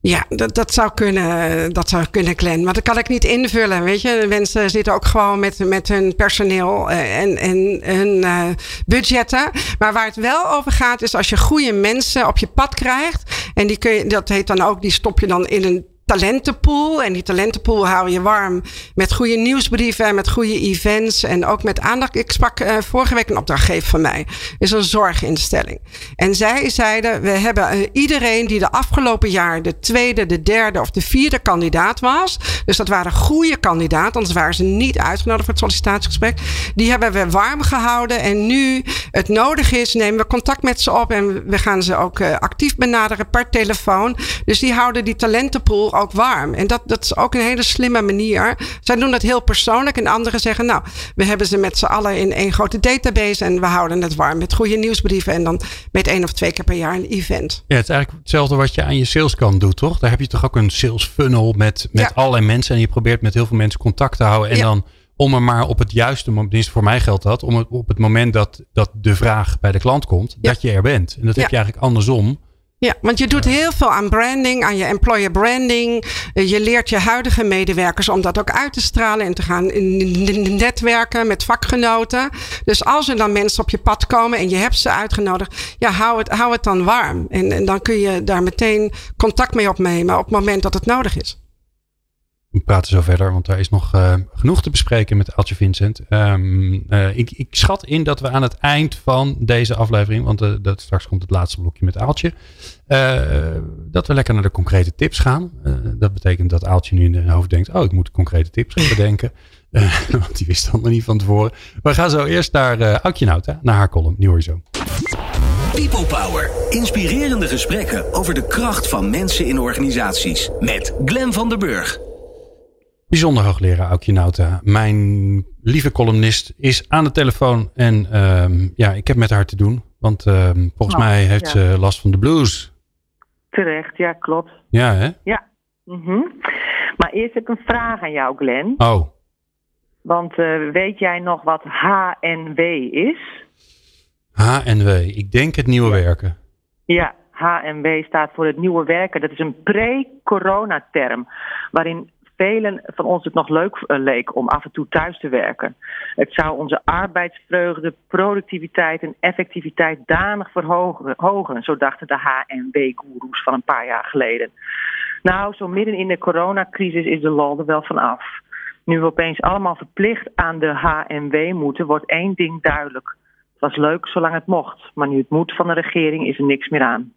Ja, dat, dat, zou kunnen, dat zou kunnen, Glenn. Maar dat kan ik niet invullen. Weet je, mensen zitten ook gewoon met, met hun personeel eh, en, en hun uh, budgetten. Maar waar het wel over gaat, is als je goede mensen op je pad krijgt. En die kun je, dat heet dan ook, die stop je dan in een talentenpool. En die talentenpool hou je warm met goede nieuwsbrieven en met goede events. En ook met aandacht. Ik sprak uh, vorige week een opdrachtgever van mij. Is een zorginstelling. En zij zeiden: We hebben uh, iedereen die de afgelopen jaar de tweede, de derde of de vierde kandidaat was. Dus dat waren goede kandidaten, anders waren ze niet uitgenodigd voor het sollicitatiegesprek. Die hebben we warm gehouden. En nu het nodig is, nemen we contact met ze op. En we gaan ze ook uh, actief benaderen per telefoon. Dus die houden die talentenpool ook warm. En dat, dat is ook een hele slimme manier. Zij doen dat heel persoonlijk. En anderen zeggen, nou, we hebben ze met z'n allen in één grote database. En we houden het warm met goede nieuwsbrieven. En dan met één of twee keer per jaar een event. Ja, het is eigenlijk hetzelfde wat je aan je saleskant doet, toch? Daar heb je toch ook een sales funnel met, met allerlei mensen. En je probeert met heel veel mensen contact te houden. En dan om er maar op het juiste moment, voor mij geldt dat, om het, op het moment dat, dat de vraag bij de klant komt, dat je er bent. En dat heb je eigenlijk andersom. Ja, want je doet heel veel aan branding, aan je employer branding. Eh, je leert je huidige medewerkers om dat ook uit te stralen en te gaan netwerken met vakgenoten. Dus als er dan mensen op je pad komen en je hebt ze uitgenodigd, ja, hou het, hou het dan warm. En, en dan kun je daar meteen contact mee opnemen op het moment dat het nodig is we praten zo verder, want daar is nog uh, genoeg te bespreken met Altje Vincent. Um, uh, ik, ik, schat in dat we aan het eind van deze aflevering, want uh, dat, straks komt het laatste blokje met Aaltje, dat we lekker naar de concrete tips gaan. dat betekent dat Aaltje nu in haar hoofd denkt, oh ik moet concrete tips gaan bedenken. want die wist nog niet van tevoren. We gaan zo eerst naar uh, Aukje Nauta, naar haar column. Die hoor zo. People Power. Inspirerende gesprekken over de kracht van mensen in organisaties. Met Glen van der Burg. Bijzonder hoogleraar Aukje Nauta. Mijn lieve columnist is aan de telefoon. En um, ja, ik heb met haar te doen. Want um, volgens oh, mij heeft ja. ze last van de blues. Terecht, ja, klopt. Ja, hè? Ja. Mm -hmm. Maar eerst heb ik een vraag aan jou, Glenn. Oh. Want uh, weet jij nog wat HNW is? HNW, ik denk het nieuwe werken. Ja, HNW staat voor het nieuwe werken. Dat is een pre-corona term. Waarin velen van ons het nog leuk eh, leek om af en toe thuis te werken. Het zou onze arbeidsvreugde, productiviteit en effectiviteit danig verhogen, zo dachten de HNW-goeroes van een paar jaar geleden. Nou, zo midden in de coronacrisis is de lol er wel van af. Nu we opeens allemaal verplicht aan de HNW moeten, wordt één ding duidelijk. Het was leuk zolang het mocht, maar nu het moet van de regering is er niks meer aan.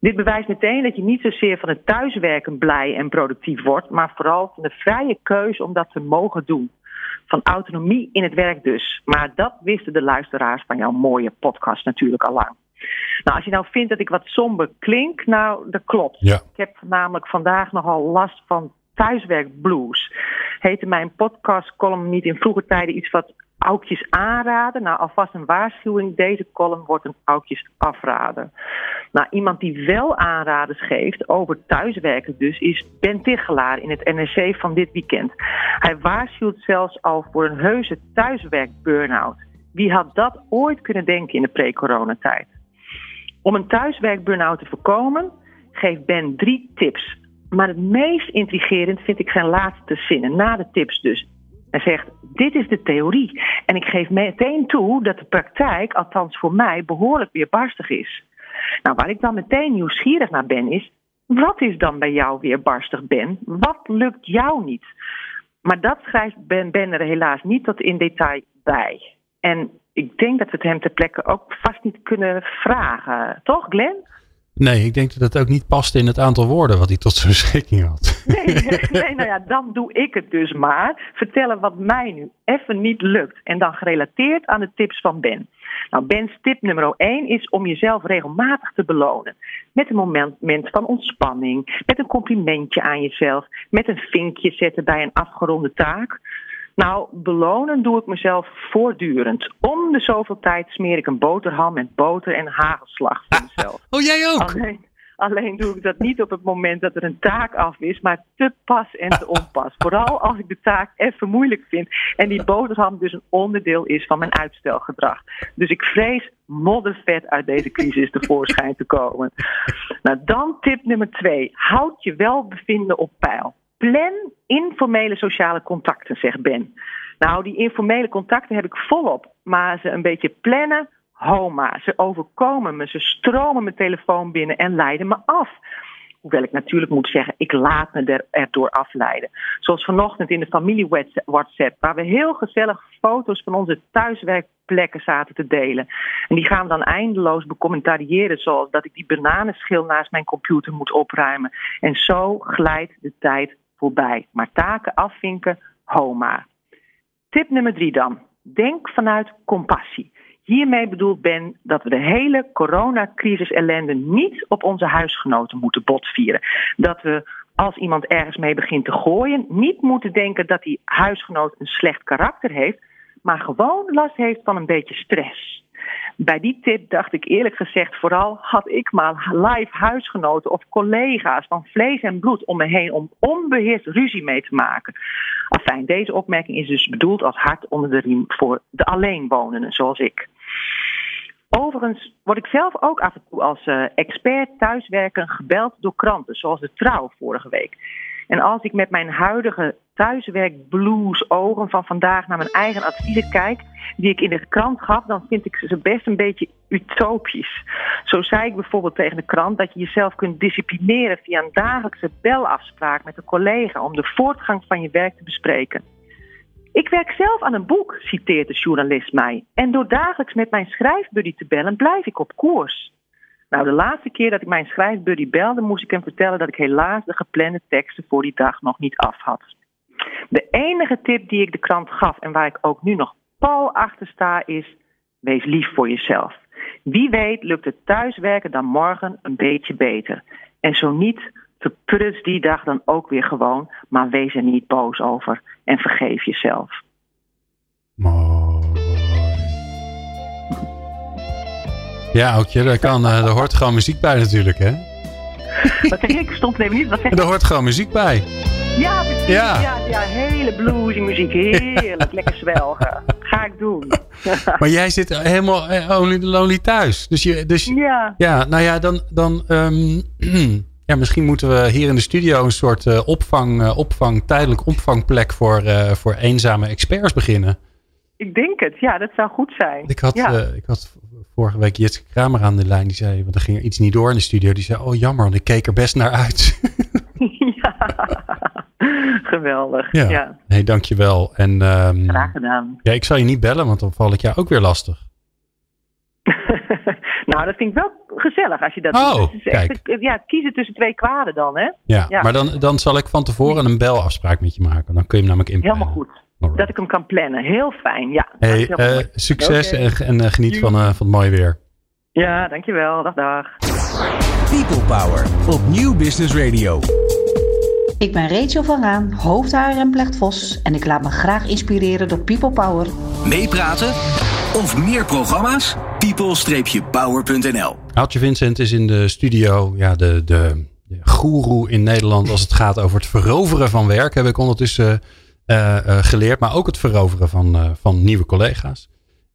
Dit bewijst meteen dat je niet zozeer van het thuiswerken blij en productief wordt, maar vooral van de vrije keuze om dat te mogen doen. Van autonomie in het werk dus. Maar dat wisten de luisteraars van jouw mooie podcast natuurlijk al lang. Nou, als je nou vindt dat ik wat somber klink, nou, dat klopt. Ja. Ik heb namelijk vandaag nogal last van thuiswerkblues. Heette mijn podcastcolumn niet in vroege tijden iets wat oudjes aanraden? Nou, alvast een waarschuwing. Deze column wordt een oudjes afraden. Nou, iemand die wel aanraders geeft over thuiswerken dus, is Ben Tichelaar in het NRC van dit weekend. Hij waarschuwt zelfs al voor een heuse thuiswerk-burn-out. Wie had dat ooit kunnen denken in de pre-coronatijd? Om een thuiswerk-burn-out te voorkomen, geeft Ben drie tips. Maar het meest intrigerend vind ik zijn laatste zinnen, na de tips dus. Hij zegt, dit is de theorie. En ik geef meteen toe dat de praktijk, althans voor mij, behoorlijk weerbarstig is. Nou, waar ik dan meteen nieuwsgierig naar ben, is: wat is dan bij jou weerbarstig, Ben? Wat lukt jou niet? Maar dat schrijft Ben, er helaas niet tot in detail bij. En ik denk dat we het hem ter plekke ook vast niet kunnen vragen. Toch, Glenn? Nee, ik denk dat het ook niet past in het aantal woorden wat hij tot zijn beschikking had. Nee, nee, nou ja, dan doe ik het dus maar. Vertellen wat mij nu even niet lukt. En dan gerelateerd aan de tips van Ben. Nou, Ben's tip nummer 1 is om jezelf regelmatig te belonen. Met een moment van ontspanning, met een complimentje aan jezelf, met een vinkje zetten bij een afgeronde taak. Nou, belonen doe ik mezelf voortdurend. Om de zoveel tijd smeer ik een boterham met boter en hagelslag voor mezelf. oh, jij ook? Alleen, alleen doe ik dat niet op het moment dat er een taak af is, maar te pas en te onpas. Vooral als ik de taak even moeilijk vind en die boterham dus een onderdeel is van mijn uitstelgedrag. Dus ik vrees moddervet uit deze crisis tevoorschijn te komen. Nou, dan tip nummer twee. Houd je welbevinden op peil. Plan informele sociale contacten, zegt Ben. Nou, die informele contacten heb ik volop. Maar ze een beetje plannen, homa. Ze overkomen me, ze stromen mijn telefoon binnen en leiden me af. Hoewel ik natuurlijk moet zeggen, ik laat me er, erdoor afleiden. Zoals vanochtend in de familie WhatsApp, waar we heel gezellig foto's van onze thuiswerkplekken zaten te delen. En die gaan we dan eindeloos becommentariëren, zoals dat ik die bananenschil naast mijn computer moet opruimen. En zo glijdt de tijd voorbij. Maar taken afvinken, homa. Tip nummer drie dan. Denk vanuit compassie. Hiermee bedoelt Ben dat we de hele coronacrisis ellende niet op onze huisgenoten moeten botvieren. Dat we als iemand ergens mee begint te gooien, niet moeten denken dat die huisgenoot een slecht karakter heeft, maar gewoon last heeft van een beetje stress. Bij die tip dacht ik eerlijk gezegd vooral had ik maar live huisgenoten of collega's van vlees en bloed om me heen om onbeheerst ruzie mee te maken. Afijn, deze opmerking is dus bedoeld als hart onder de riem voor de alleenwonenden zoals ik. Overigens word ik zelf ook af en toe als uh, expert thuiswerken gebeld door kranten, zoals de Trouw vorige week. En als ik met mijn huidige thuiswerkblues ogen van vandaag naar mijn eigen adviezen kijk, die ik in de krant gaf, dan vind ik ze best een beetje utopisch. Zo zei ik bijvoorbeeld tegen de krant dat je jezelf kunt disciplineren via een dagelijkse belafspraak met een collega om de voortgang van je werk te bespreken. Ik werk zelf aan een boek, citeert de journalist mij. En door dagelijks met mijn schrijfbuddy te bellen, blijf ik op koers. Nou, de laatste keer dat ik mijn schrijfbuddy belde, moest ik hem vertellen dat ik helaas de geplande teksten voor die dag nog niet af had. De enige tip die ik de krant gaf en waar ik ook nu nog pal achter sta is: wees lief voor jezelf. Wie weet lukt het thuiswerken dan morgen een beetje beter. En zo niet, verprus die dag dan ook weer gewoon, maar wees er niet boos over en vergeef jezelf. Mooi. Ja, Aukje, daar, kan, uh, daar hoort gewoon muziek bij natuurlijk, hè? Wat zeg ik? Stond even niet. Wat zeg Er hoort gewoon muziek bij. Ja, precies. Ja, ja, ja hele bluesy muziek. Heerlijk, lekker zwelgen. Ga ik doen. maar jij zit helemaal eh, only lonely thuis. Dus je, dus, ja. Ja, nou ja, dan, dan um, Ja, misschien moeten we hier in de studio een soort uh, opvang, uh, opvang, tijdelijk opvangplek voor, uh, voor eenzame experts beginnen. Ik denk het, ja, dat zou goed zijn. Ik had, ja. ik had vorige week Jitske Kramer aan de lijn. Die zei, want er ging er iets niet door in de studio. Die zei, oh jammer, want ik keek er best naar uit. ja, geweldig. Ja, ja. nee, dankjewel. En, um, Graag gedaan. Ja, ik zal je niet bellen, want dan val ik jou ook weer lastig. nou, dat vind ik wel gezellig als je dat oh, doet. Dus kijk. Echt, ja, kiezen tussen twee kwaden dan, hè? Ja, Ja. maar dan, dan zal ik van tevoren een belafspraak met je maken. Dan kun je hem namelijk inplannen. Helemaal goed. Alright. Dat ik hem kan plannen. Heel fijn, ja. Hey, eh, succes en, en eh, geniet van, eh, van het mooie weer. Ja, dankjewel. Dag, dag. People Power op Nieuw Business Radio. Ik ben Rachel van Raan, hoofdhaar en Vos en ik laat me graag inspireren door People Power. Meepraten of meer programma's? people-power.nl Aaltje Vincent is in de studio. Ja, de, de, de goeroe in Nederland als het gaat over het veroveren van werk. Heb ik ondertussen geleerd. Maar ook het veroveren van, eh, van nieuwe collega's.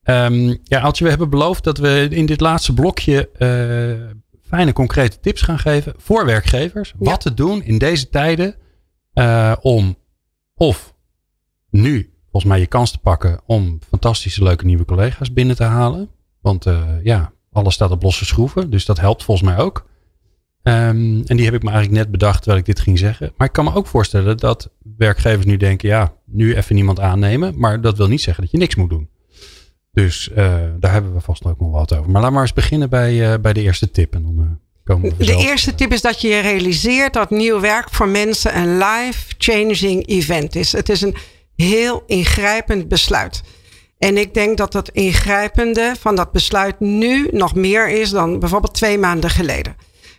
Ehm, ja, Aaltje, we hebben beloofd dat we in dit laatste blokje eh, fijne concrete tips gaan geven voor werkgevers. Ja. Wat te doen in deze tijden eh, om of nu volgens mij je kans te pakken om fantastische leuke nieuwe collega's binnen te halen. Want eh, ja, alles staat op losse schroeven. Dus dat helpt volgens mij ook. Ehm, en die heb ik me eigenlijk net bedacht terwijl ik dit ging zeggen. Maar ik kan me ook voorstellen dat werkgevers nu denken: ja, nu even niemand aannemen. Maar dat wil niet zeggen dat je niks moet doen. Dus eh, daar hebben we vast ook nog wat over. Maar laat maar eens beginnen bij, eh, bij de eerste tip. En dan eh, komen we De eerste tip is dat je je realiseert dat nieuw werk voor mensen een life-changing event is. Het is een heel ingrijpend besluit. En ik denk dat het ingrijpende van dat besluit nu nog meer is dan bijvoorbeeld twee maanden geleden.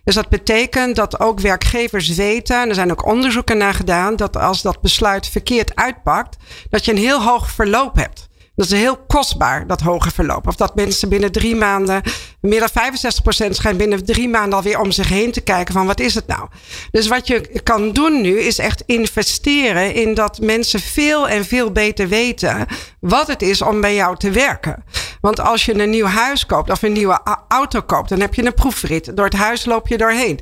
Dus dat betekent dat ook werkgevers weten, en er zijn ook onderzoeken naar gedaan, dat als dat besluit verkeerd uitpakt, dat je een heel hoog verloop hebt. Dat is heel kostbaar, dat hoge verloop. Of dat mensen binnen drie maanden, meer dan 65% schijnt binnen drie maanden alweer om zich heen te kijken van wat is het nou. Dus wat je kan doen nu is echt investeren in dat mensen veel en veel beter weten wat het is om bij jou te werken. Want als je een nieuw huis koopt of een nieuwe auto koopt, dan heb je een proefrit. Door het huis loop je doorheen.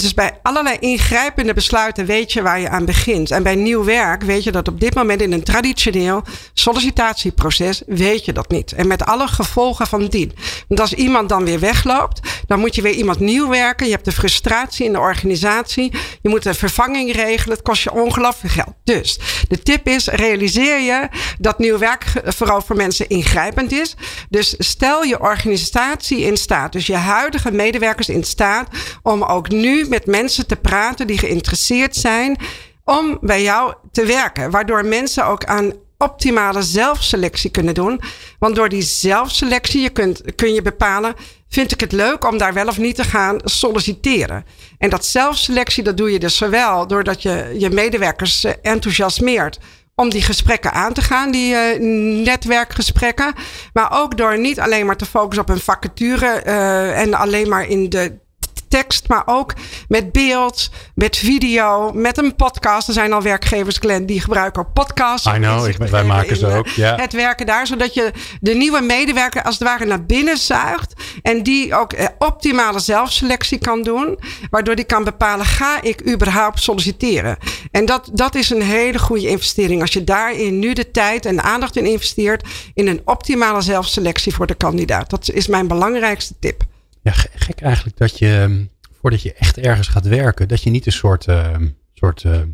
Dus bij allerlei ingrijpende besluiten weet je waar je aan begint. En bij nieuw werk weet je dat op dit moment in een traditioneel sollicitatieproces weet je dat niet. En met alle gevolgen van dien. Want als iemand dan weer wegloopt, dan moet je weer iemand nieuw werken. Je hebt de frustratie in de organisatie. Je moet een vervanging regelen. Het kost je ongelooflijk geld. Dus de tip is, realiseer je dat nieuw werk vooral voor mensen ingrijpend is. Dus stel je organisatie in staat, dus je huidige medewerkers in staat, om ook nu met mensen te praten die geïnteresseerd zijn om bij jou te werken. Waardoor mensen ook aan optimale zelfselectie kunnen doen. Want door die zelfselectie je kunt, kun je bepalen, vind ik het leuk om daar wel of niet te gaan solliciteren. En dat zelfselectie, dat doe je dus zowel doordat je je medewerkers eh, enthousiasmeert om die gesprekken aan te gaan, die eh, netwerkgesprekken. Maar ook door niet alleen maar te focussen op een vacature eh, en alleen maar in de tekst, maar ook met beeld, met video, met een podcast. Er zijn al werkgevers, Glenn, die gebruiken ook podcasts. I know, ik- wij maken ze eh, ook, ja. Het werken daar, zodat je de nieuwe medewerker als het ware naar binnen zuigt. En die ook eh, optimale zelfselectie kan doen. Waardoor die kan bepalen, ga ik überhaupt solliciteren? En dat, dat is een hele goede investering. Als je daarin nu de tijd en aandacht in investeert. In een optimale zelfselectie voor de kandidaat. Dat is mijn belangrijkste tip. Ja, ge- gek eigenlijk dat je, ehm, voordat je echt ergens gaat werken, dat je niet een soort, ehm, soort ehm,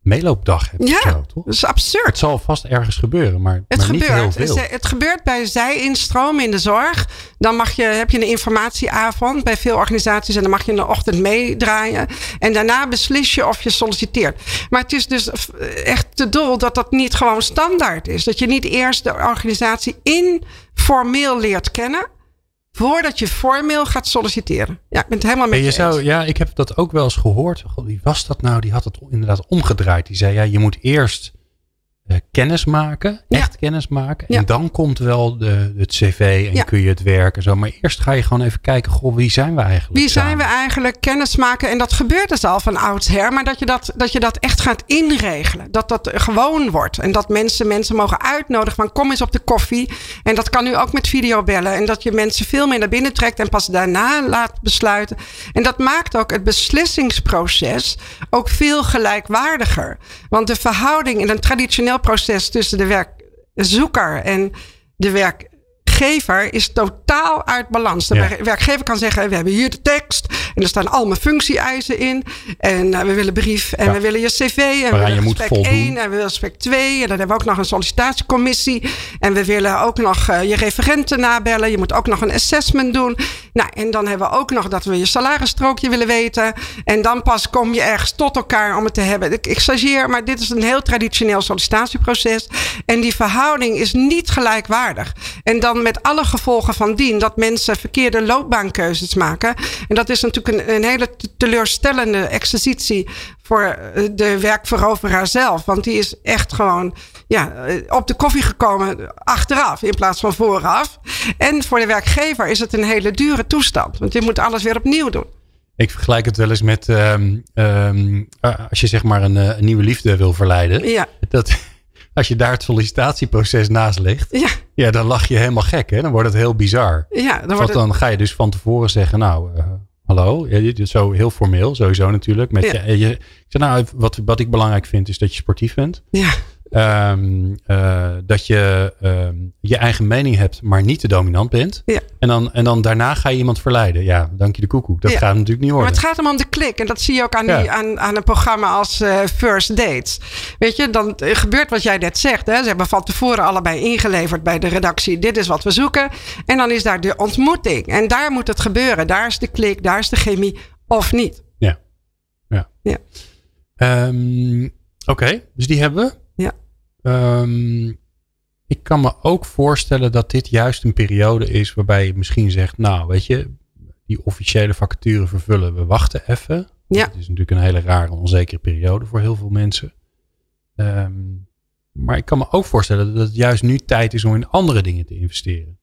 meeloopdag hebt. Ja, zo, toch? dat is absurd. Het zal vast ergens gebeuren, maar, Het maar niet heel gebeurt. veel. Het, het gebeurt bij zijinstroom in de zorg. Dan mag je, heb je een informatieavond bij veel organisaties en dan mag je in de ochtend meedraaien. En daarna beslis je of je solliciteert. Maar het is dus echt te dol dat dat niet gewoon standaard is. Dat je niet eerst de organisatie informeel leert kennen. Voordat je formeel gaat solliciteren. Ja, ik ben het helemaal je, je zou, eens. ja, ik heb dat ook wel eens gehoord. God, wie was dat nou? Die had het inderdaad omgedraaid. Die zei, ja, je moet eerst kennis maken. Ja. Echt kennis maken. Ja. En dan komt wel de, het cv en Ja. kun je het werk en zo. Maar eerst ga je gewoon even kijken. Goh, wie zijn we eigenlijk? Wie zijn we eigenlijk? Kennis maken. En dat gebeurt dus al van oudsher. Maar dat je dat, dat je dat echt gaat inregelen. Dat dat gewoon wordt. En dat mensen mensen mogen uitnodigen van kom eens op de koffie. En dat kan nu ook met videobellen. En dat je mensen veel meer naar binnen trekt. En pas daarna laat besluiten. En dat maakt ook het beslissingsproces ook veel gelijkwaardiger. Want de verhouding in een traditioneel proces tussen de werkzoeker en de werkgever is totaal uit balans. De Ja. werkgever kan zeggen: We hebben hier de tekst. En er staan al mijn functie-eisen in. En eh, we willen brief. En Ja. we willen je cv. En we willen voldoen. 1. En we willen gesprek 2. En dan hebben we ook nog een sollicitatiecommissie. En we willen ook nog eh, je referenten nabellen. Je moet ook nog een assessment doen. Nou, en dan hebben we ook nog dat we je salarisstrookje willen weten. En dan pas kom je ergens tot elkaar om het te hebben. Ik, ik stageer, maar dit is een heel traditioneel sollicitatieproces. En die verhouding is niet gelijkwaardig. En dan met alle gevolgen van dien dat mensen verkeerde loopbaankeuzes maken. En dat is natuurlijk een, een hele te- teleurstellende exercitie voor eh, de werkveroveraar zelf. Want die is echt gewoon ja, eh, op de koffie gekomen achteraf in plaats van vooraf. En voor de werkgever is het een hele dure toestand. Want je moet alles weer opnieuw doen. Ik vergelijk het wel eens met ehm, ehm, eh, als je zeg maar een, een nieuwe liefde wil verleiden. Ja, Dat, als je daar het sollicitatieproces naast legt. ja, Ja, dan lach je helemaal gek. Hè? Dan wordt het heel bizar. ja. Dan Want wordt het, dan ga je dus van tevoren zeggen, nou, eh, hallo. Ja, zo heel formeel, sowieso natuurlijk. Met Ja. je, je, ik zeg, nou, wat, wat ik belangrijk vind is dat je sportief bent. ja, Ehm, eh, dat je ehm, je eigen mening hebt, maar niet te dominant bent. Ja. En, dan, en dan daarna ga je iemand verleiden. Ja, dank je de koekoek. Dat Ja. gaat natuurlijk niet Maar worden. het gaat hem om de klik. En dat zie je ook aan, Ja. die, aan, aan een programma als eh, First Dates. Weet je, dan eh, gebeurt wat jij net zegt. Hè? Ze hebben van tevoren allebei ingeleverd bij de redactie. Dit is wat we zoeken. En dan is daar de ontmoeting. En daar moet het gebeuren. Daar is de klik, daar is de chemie. Of niet. Ja. ja. Ja. Ehm, Oké, dus die hebben we. Ehm, ik kan me ook voorstellen dat dit juist een periode is waarbij je misschien zegt, nou weet je, die officiële vacature vervullen, we wachten even. Ja. Het is natuurlijk een hele rare, onzekere periode voor heel veel mensen. Ehm, maar ik kan me ook voorstellen dat het juist nu tijd is om in andere dingen te investeren.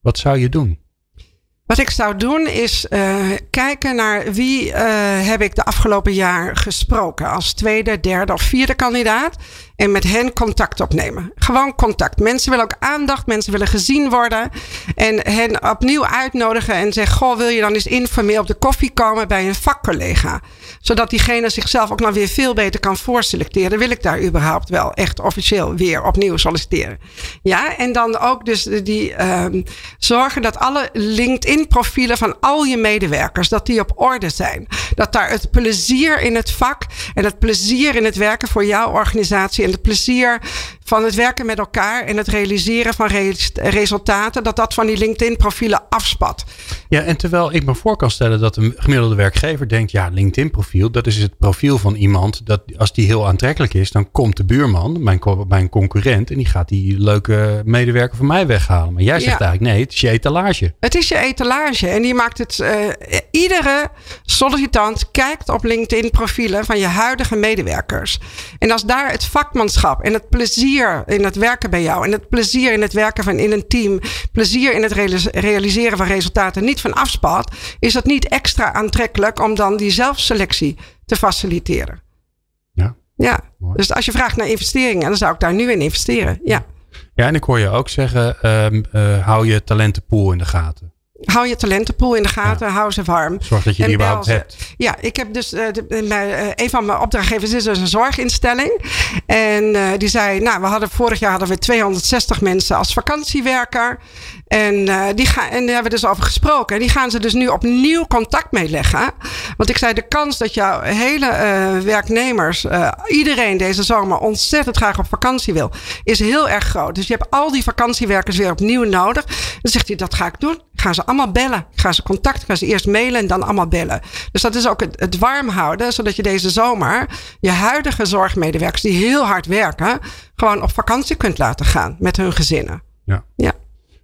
Wat zou je doen? Wat ik zou doen is eh, kijken naar wie eh, heb ik de afgelopen jaar gesproken als tweede, derde of vierde kandidaat. En met hen contact opnemen. Gewoon contact. Mensen willen ook aandacht. Mensen willen gezien worden. En hen opnieuw uitnodigen en zeggen: Goh, wil je dan eens informeel op de koffie komen bij een vakcollega? Zodat diegene zichzelf ook nog weer veel beter kan voorselecteren. Wil ik daar überhaupt wel echt officieel weer opnieuw solliciteren? Ja, en dan ook dus die ehm, zorgen dat alle LinkedIn-profielen van al je medewerkers, dat die op orde zijn. Dat daar het plezier in het vak en het plezier in het werken voor jouw organisatie en het plezier van het werken met elkaar en het realiseren van res- resultaten, dat dat van die LinkedIn-profielen afspat. Ja, en terwijl ik me voor kan stellen dat een gemiddelde werkgever denkt, ja, LinkedIn-profiel, dat is het profiel van iemand dat als die heel aantrekkelijk is, dan komt de buurman, mijn, co- mijn concurrent, en die gaat die leuke medewerker van mij weghalen. Maar jij zegt Ja. eigenlijk, nee, het is je etalage. Het is je etalage en die maakt het. eh, iedere sollicitant kijkt op LinkedIn-profielen van je huidige medewerkers. En als daar het vakmanschap en het plezier in het werken bij jou en het plezier in het werken van in een team, plezier in het realis- realiseren van resultaten niet van afspat, is dat niet extra aantrekkelijk om dan die zelfselectie te faciliteren. Ja. Ja, Mooi. dus als je vraagt naar investeringen, dan zou ik daar nu in investeren. Ja. Ja, en ik hoor je ook zeggen, ehm, eh, hou je talentenpool in de gaten. Hou je talentenpool in de gaten, hou ze warm. Zorg dat je die überhaupt hebt. Ja, ik heb dus. eh, de- mijn, eh, een van mijn opdrachtgevers is dus een zorginstelling. En eh, die zei: Nou, we hadden vorig jaar hadden we 260 mensen als vakantiewerker. En, eh, die gaan, en daar hebben we dus over gesproken. En die gaan ze dus nu opnieuw contact mee leggen. Want ik zei: de kans dat jouw hele eh, werknemers, eh, iedereen deze zomer ontzettend graag op vakantie wil, is heel erg groot. Dus je hebt al die vakantiewerkers weer opnieuw nodig. Dan zegt hij: Dat ga ik doen. Ga ze allemaal bellen. Ik ga ze contact, ik ga ze eerst mailen en dan allemaal bellen. Dus dat is ook het, het warm houden, zodat je deze zomer je huidige zorgmedewerkers die heel hard werken, gewoon op vakantie kunt laten gaan met hun gezinnen. Ja. Ja.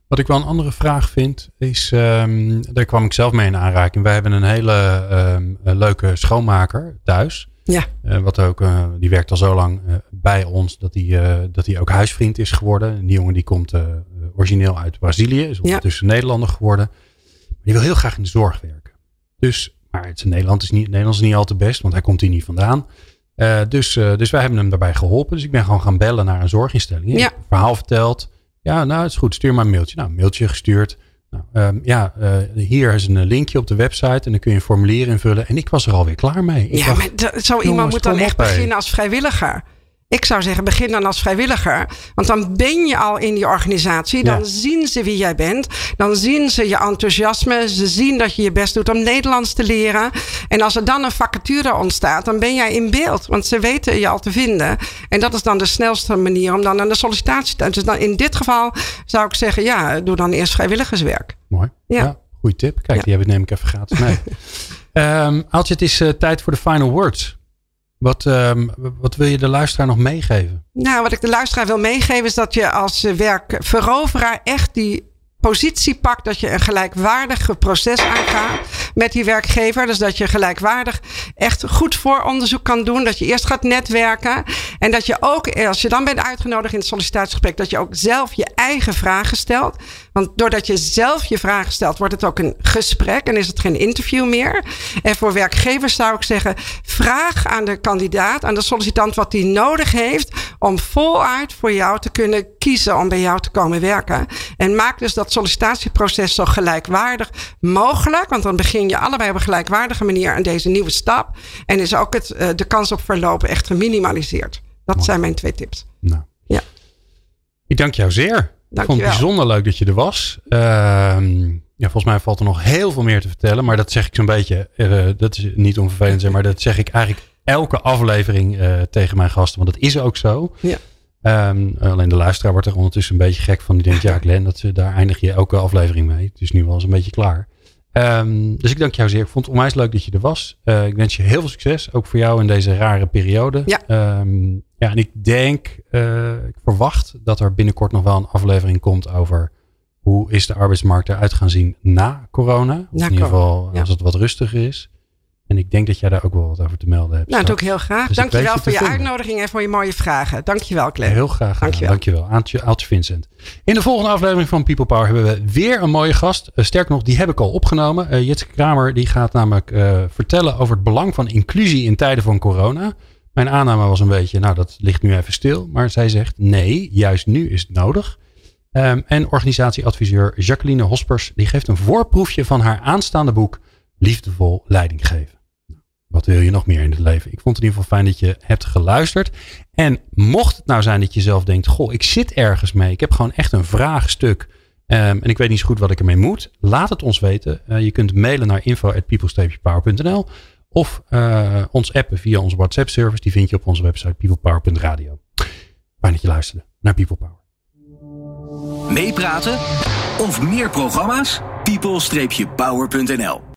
Wat ik wel een andere vraag vind, is, ehm, daar kwam ik zelf mee in aanraking. Wij hebben een hele ehm, eh, leuke schoonmaker thuis. Ja. Eh, wat ook, eh, die werkt al zo lang eh, bij ons dat hij, dat ook huisvriend is geworden. Die jongen die komt origineel uit Brazilië, is ondertussen ja. Nederlander geworden. Maar die wil heel graag in de zorg werken. Dus, maar het Nederland is niet, Nederlands is niet al te best, want hij komt hier niet vandaan. dus, dus wij hebben hem daarbij geholpen. Dus ik ben gewoon gaan bellen naar een zorginstelling. Ja. Verhaal verteld. Ja, nou, het is goed. Stuur maar een mailtje. Nou, een mailtje gestuurd. Nou, um, ja, uh, hier is een linkje op de website en dan kun je een formulier invullen. En ik was er alweer klaar mee. Ik ja, dacht, maar zo iemand moet dan echt beginnen als vrijwilliger. Ik zou zeggen, begin dan als vrijwilliger. Want dan ben je al in die organisatie. Dan zien ze wie jij bent. Dan zien ze je enthousiasme. Ze zien dat je je best doet om Nederlands te leren. En als er dan een vacature ontstaat, dan ben jij in beeld. Want ze weten je al te vinden. En dat is dan de snelste manier om dan aan de sollicitatie te... Dus dan in dit geval zou ik zeggen, ja, doe dan eerst vrijwilligerswerk. Mooi. Ja. ja goeie tip. Kijk, die heb ik neem ik even gratis mee. um, Aaltje, het is uh, tijd voor de final words. Wat, um, wat wil je de luisteraar nog meegeven? Nou, wat ik de luisteraar wil meegeven is dat je als werkveroveraar echt die positie pakt dat je een gelijkwaardig proces aangaat met die werkgever. Dus dat je gelijkwaardig echt goed vooronderzoek kan doen. Dat je eerst gaat netwerken. En dat je ook, als je dan bent uitgenodigd in het sollicitatiegesprek, dat je ook zelf je eigen vragen stelt. Want doordat je zelf je vragen stelt, wordt het ook een gesprek en is het geen interview meer. En voor werkgevers zou ik zeggen, vraag aan de kandidaat, aan de sollicitant wat hij nodig heeft om voluit voor jou te kunnen kiezen om bij jou te komen werken. En maak dus dat sollicitatieproces zo gelijkwaardig mogelijk. Want dan begin je allebei op een gelijkwaardige manier aan deze nieuwe stap. En is ook het, eh, de kans op verlopen echt geminimaliseerd. Dat zijn mijn twee tips. Nou. Ja. Ik dank jou zeer. Ik vond het bijzonder leuk dat je er was. Ehm, ja, volgens mij valt er nog heel veel meer te vertellen. Maar dat zeg ik zo'n beetje. Uh, dat is niet onvervelend, maar dat zeg ik eigenlijk elke aflevering uh, tegen mijn gasten. Want dat is ook zo. Ja. Um, alleen de luisteraar wordt er ondertussen een beetje gek van. Die denkt, ja Glenn, dat, daar eindig je elke aflevering mee. Het is nu wel eens een beetje klaar. Um, dus ik dank jou zeer. Ik vond het onwijs leuk dat je er was. Uh, ik wens je heel veel succes. Ook voor jou in deze rare periode. Ja. Um, ja, en ik denk, uh, ik verwacht dat er binnenkort nog wel een aflevering komt over hoe is de arbeidsmarkt eruit gaan zien na corona. Of in ieder geval als het wat rustiger is. En ik denk dat jij daar ook wel wat over te melden hebt. Nou, dat doe ik heel graag. Dus dankjewel voor je uitnodiging en voor je mooie vragen. Dankjewel, Claire. Heel graag. Dankjewel. Dankjewel. Aaltje, Aaltje Vincent. In de volgende aflevering van People Power hebben we weer een mooie gast. Uh, sterk nog, die heb ik al opgenomen. Uh, Jitske Kramer die gaat namelijk uh, vertellen over het belang van inclusie in tijden van corona. Mijn aanname was een beetje, nou dat ligt nu even stil. Maar zij zegt nee, juist nu is het nodig. Um, en organisatieadviseur Jacqueline Hospers die geeft een voorproefje van haar aanstaande boek Liefdevol Leiding geven. Wat wil je nog meer in het leven? Ik vond het in ieder geval fijn dat je hebt geluisterd. En mocht het nou zijn dat je zelf denkt: Goh, ik zit ergens mee. Ik heb gewoon echt een vraagstuk. Um, en ik weet niet zo goed wat ik ermee moet. Laat het ons weten. Uh, je kunt mailen naar info.people-power.nl of uh, ons appen via onze WhatsApp service. Die vind je op onze website peoplepower.radio. Fijn dat je luisterde naar People Power. Meepraten of meer programma's? people-power.nl